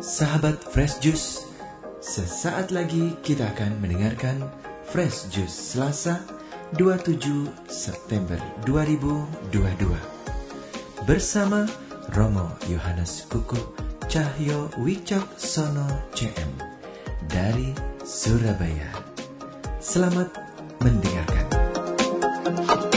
Sahabat Fresh Juice, sesaat lagi kita akan mendengarkan Fresh Juice Selasa 27 September 2022 bersama Romo Yohanes Kuku Cahyo Wicok Sono CM dari Surabaya. Selamat mendengarkan.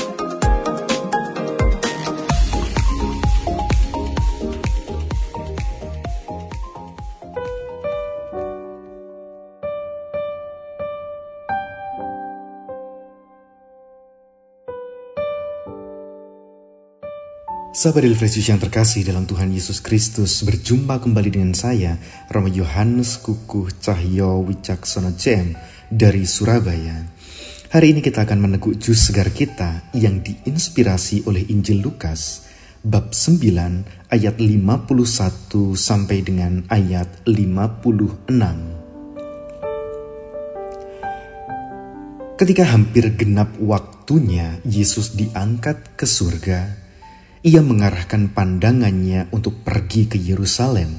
Sahabat Refresh yang terkasih dalam Tuhan Yesus Kristus Berjumpa kembali dengan saya Romo Yohanes Kukuh Cahyo Wicaksono Jem Dari Surabaya. Hari ini kita akan meneguk jus segar kita Yang diinspirasi oleh Injil Lukas Bab 9 ayat 51 sampai dengan ayat 56 Ketika hampir genap waktunya Yesus diangkat ke surga ia mengarahkan pandangannya untuk pergi ke Yerusalem,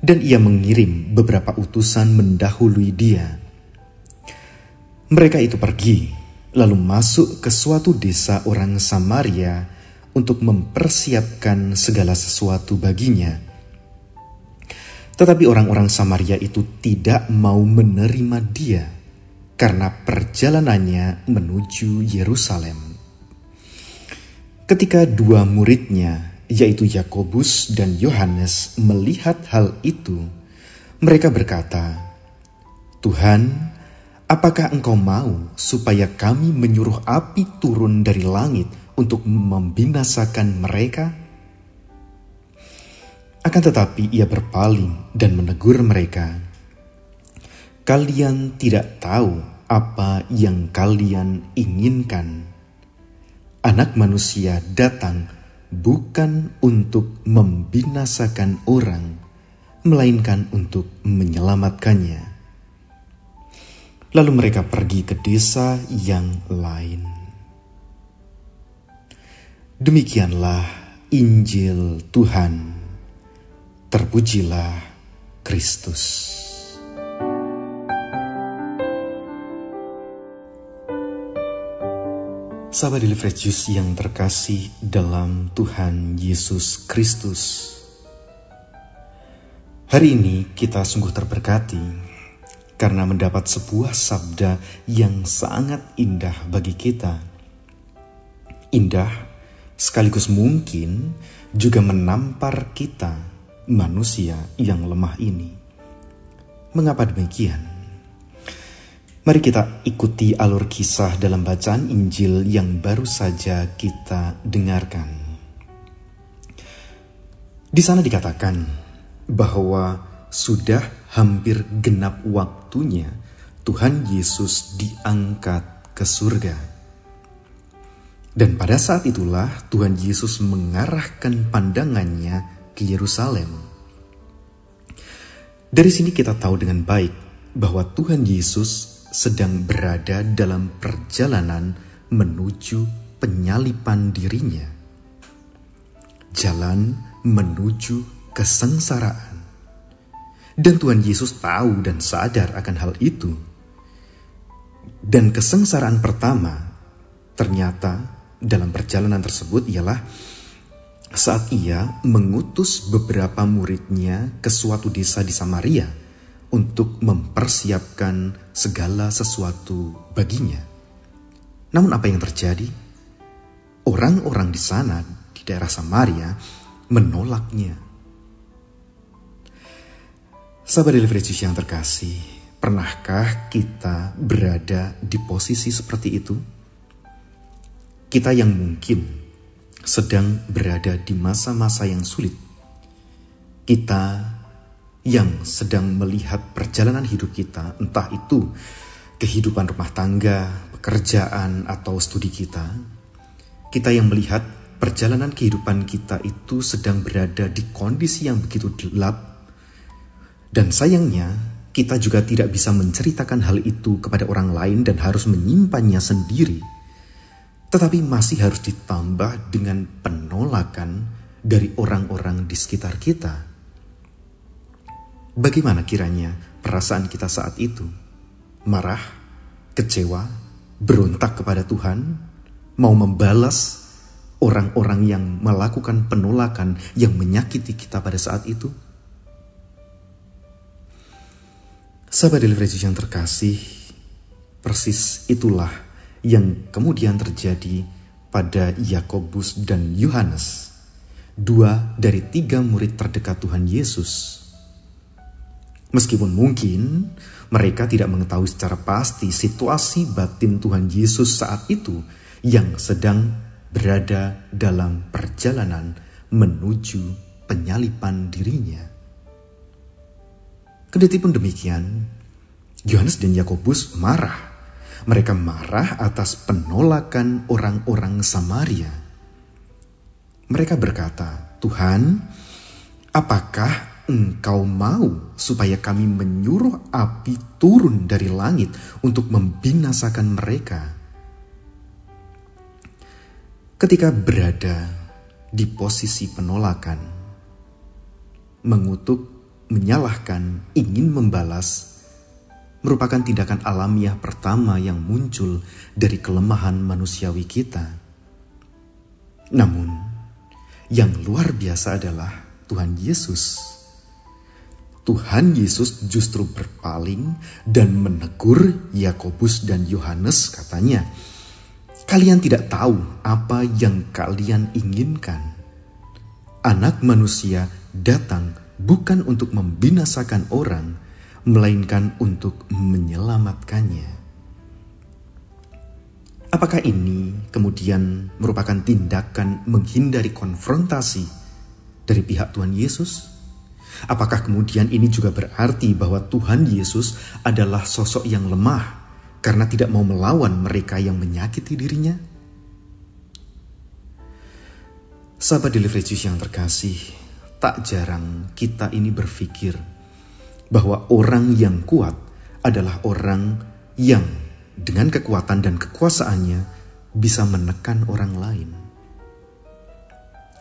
dan ia mengirim beberapa utusan mendahului dia. Mereka itu pergi, lalu masuk ke suatu desa orang Samaria untuk mempersiapkan segala sesuatu baginya. Tetapi orang-orang Samaria itu tidak mau menerima dia karena perjalanannya menuju Yerusalem. Ketika dua muridnya, yaitu Yakobus dan Yohanes, melihat hal itu, mereka berkata, "Tuhan, apakah Engkau mau supaya kami menyuruh api turun dari langit untuk membinasakan mereka?" Akan tetapi ia berpaling dan menegur mereka, "Kalian tidak tahu apa yang kalian inginkan." Anak Manusia datang bukan untuk membinasakan orang, melainkan untuk menyelamatkannya. Lalu mereka pergi ke desa yang lain. Demikianlah Injil Tuhan. Terpujilah Kristus. Sahabat Fresh yang terkasih dalam Tuhan Yesus Kristus. Hari ini kita sungguh terberkati karena mendapat sebuah sabda yang sangat indah bagi kita. Indah sekaligus mungkin juga menampar kita manusia yang lemah ini. Mengapa demikian? Mari kita ikuti alur kisah dalam bacaan Injil yang baru saja kita dengarkan. Di sana dikatakan bahwa sudah hampir genap waktunya Tuhan Yesus diangkat ke surga. Dan pada saat itulah Tuhan Yesus mengarahkan pandangannya ke Yerusalem. Dari sini kita tahu dengan baik bahwa Tuhan Yesus sedang berada dalam perjalanan menuju penyalipan dirinya. Jalan menuju kesengsaraan. Dan Tuhan Yesus tahu dan sadar akan hal itu. Dan kesengsaraan pertama ternyata dalam perjalanan tersebut ialah saat ia mengutus beberapa muridnya ke suatu desa di Samaria untuk mempersiapkan segala sesuatu baginya. Namun apa yang terjadi? Orang-orang di sana di daerah Samaria menolaknya. Sahabat Delivery yang terkasih, pernahkah kita berada di posisi seperti itu? Kita yang mungkin sedang berada di masa-masa yang sulit. Kita yang sedang melihat perjalanan hidup kita, entah itu kehidupan rumah tangga, pekerjaan, atau studi kita, kita yang melihat perjalanan kehidupan kita itu sedang berada di kondisi yang begitu gelap, dan sayangnya kita juga tidak bisa menceritakan hal itu kepada orang lain dan harus menyimpannya sendiri. tetapi masih harus ditambah dengan penolakan dari orang-orang di sekitar kita. Bagaimana kiranya perasaan kita saat itu? Marah, kecewa, berontak kepada Tuhan, mau membalas orang-orang yang melakukan penolakan yang menyakiti kita pada saat itu? Sahabat Deliverance yang terkasih, persis itulah yang kemudian terjadi pada Yakobus dan Yohanes, dua dari tiga murid terdekat Tuhan Yesus. Meskipun mungkin mereka tidak mengetahui secara pasti situasi batin Tuhan Yesus saat itu yang sedang berada dalam perjalanan menuju penyalipan dirinya. Kendati pun demikian, Yohanes dan Yakobus marah. Mereka marah atas penolakan orang-orang Samaria. Mereka berkata, "Tuhan, apakah Engkau mau supaya kami menyuruh api turun dari langit untuk membinasakan mereka?" Ketika berada di posisi penolakan, mengutuk menyalahkan, ingin membalas, merupakan tindakan alamiah pertama yang muncul dari kelemahan manusiawi kita. Namun, yang luar biasa adalah Tuhan Yesus. Tuhan Yesus justru berpaling dan menegur Yakobus dan Yohanes katanya, "Kalian tidak tahu apa yang kalian inginkan. Anak manusia datang bukan untuk membinasakan orang, melainkan untuk menyelamatkannya. Apakah ini kemudian merupakan tindakan menghindari konfrontasi dari pihak Tuhan Yesus? Apakah kemudian ini juga berarti bahwa Tuhan Yesus adalah sosok yang lemah karena tidak mau melawan mereka yang menyakiti dirinya? Sahabat Delivery yang terkasih, tak jarang kita ini berpikir bahwa orang yang kuat adalah orang yang dengan kekuatan dan kekuasaannya bisa menekan orang lain.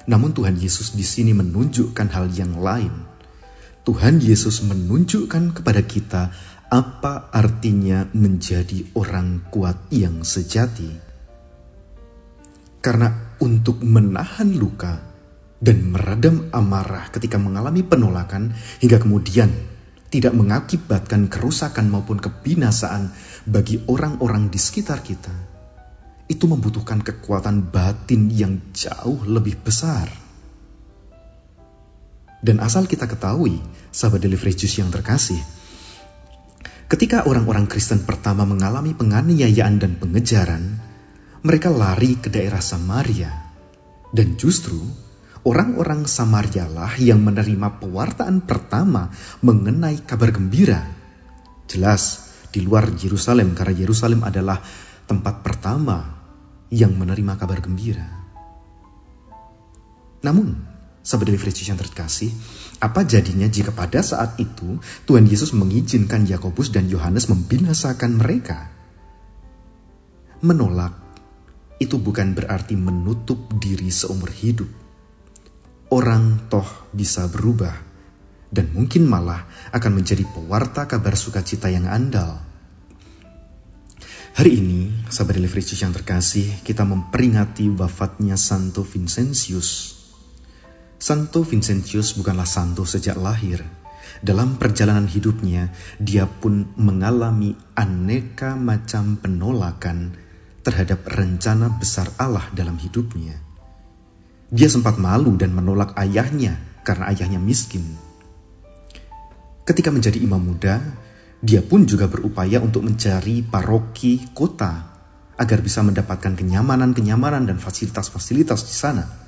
Namun Tuhan Yesus di sini menunjukkan hal yang lain. Tuhan Yesus menunjukkan kepada kita apa artinya menjadi orang kuat yang sejati. Karena untuk menahan luka dan meredam amarah ketika mengalami penolakan hingga kemudian tidak mengakibatkan kerusakan maupun kebinasaan bagi orang-orang di sekitar kita, itu membutuhkan kekuatan batin yang jauh lebih besar. Dan asal kita ketahui, sahabat delivery juice yang terkasih, ketika orang-orang Kristen pertama mengalami penganiayaan dan pengejaran, mereka lari ke daerah Samaria, dan justru orang-orang Samaria lah yang menerima pewartaan pertama mengenai kabar gembira. Jelas di luar Yerusalem karena Yerusalem adalah tempat pertama yang menerima kabar gembira. Namun, sahabat delivery yang terkasih, apa jadinya jika pada saat itu Tuhan Yesus mengizinkan Yakobus dan Yohanes membinasakan mereka? Menolak itu bukan berarti menutup diri seumur hidup orang toh bisa berubah dan mungkin malah akan menjadi pewarta kabar sukacita yang andal. Hari ini, sahabat delivery yang terkasih, kita memperingati wafatnya Santo Vincentius. Santo Vincentius bukanlah santo sejak lahir. Dalam perjalanan hidupnya, dia pun mengalami aneka macam penolakan terhadap rencana besar Allah dalam hidupnya. Dia sempat malu dan menolak ayahnya karena ayahnya miskin. Ketika menjadi imam muda, dia pun juga berupaya untuk mencari paroki kota agar bisa mendapatkan kenyamanan-kenyamanan dan fasilitas-fasilitas di sana.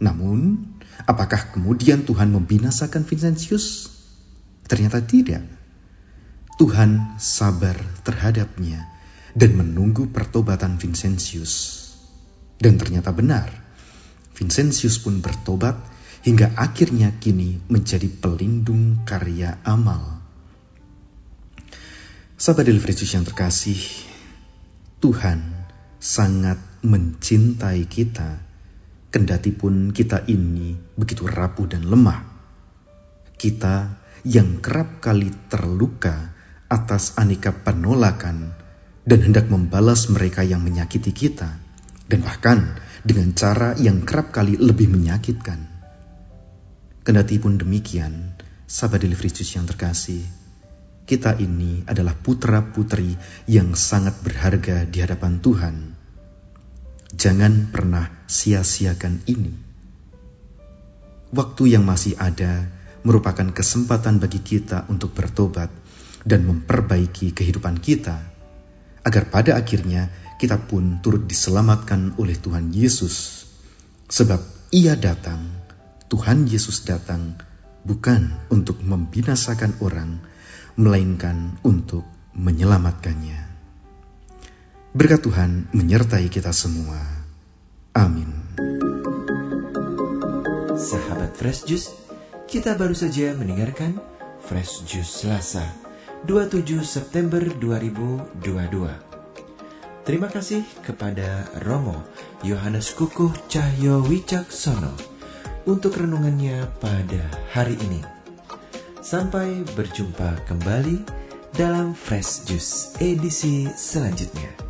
Namun, apakah kemudian Tuhan membinasakan Vincentius? Ternyata tidak. Tuhan sabar terhadapnya dan menunggu pertobatan Vincentius. Dan ternyata benar, Vincentius pun bertobat hingga akhirnya kini menjadi pelindung karya amal. Sahabat Deliverius yang terkasih, Tuhan sangat mencintai kita, kendati pun kita ini begitu rapuh dan lemah. Kita yang kerap kali terluka atas aneka penolakan dan hendak membalas mereka yang menyakiti kita, dan bahkan dengan cara yang kerap kali lebih menyakitkan. Kendati pun demikian, sahabat delivery yang terkasih, kita ini adalah putra-putri yang sangat berharga di hadapan Tuhan. Jangan pernah sia-siakan ini. Waktu yang masih ada merupakan kesempatan bagi kita untuk bertobat dan memperbaiki kehidupan kita, agar pada akhirnya kita pun turut diselamatkan oleh Tuhan Yesus. Sebab Ia datang, Tuhan Yesus datang bukan untuk membinasakan orang, melainkan untuk menyelamatkannya. Berkat Tuhan menyertai kita semua. Amin. Sahabat Fresh Juice, kita baru saja mendengarkan Fresh Juice Selasa 27 September 2022. Terima kasih kepada Romo Yohanes Kukuh Cahyo Wicaksono untuk renungannya pada hari ini. Sampai berjumpa kembali dalam Fresh Juice edisi selanjutnya.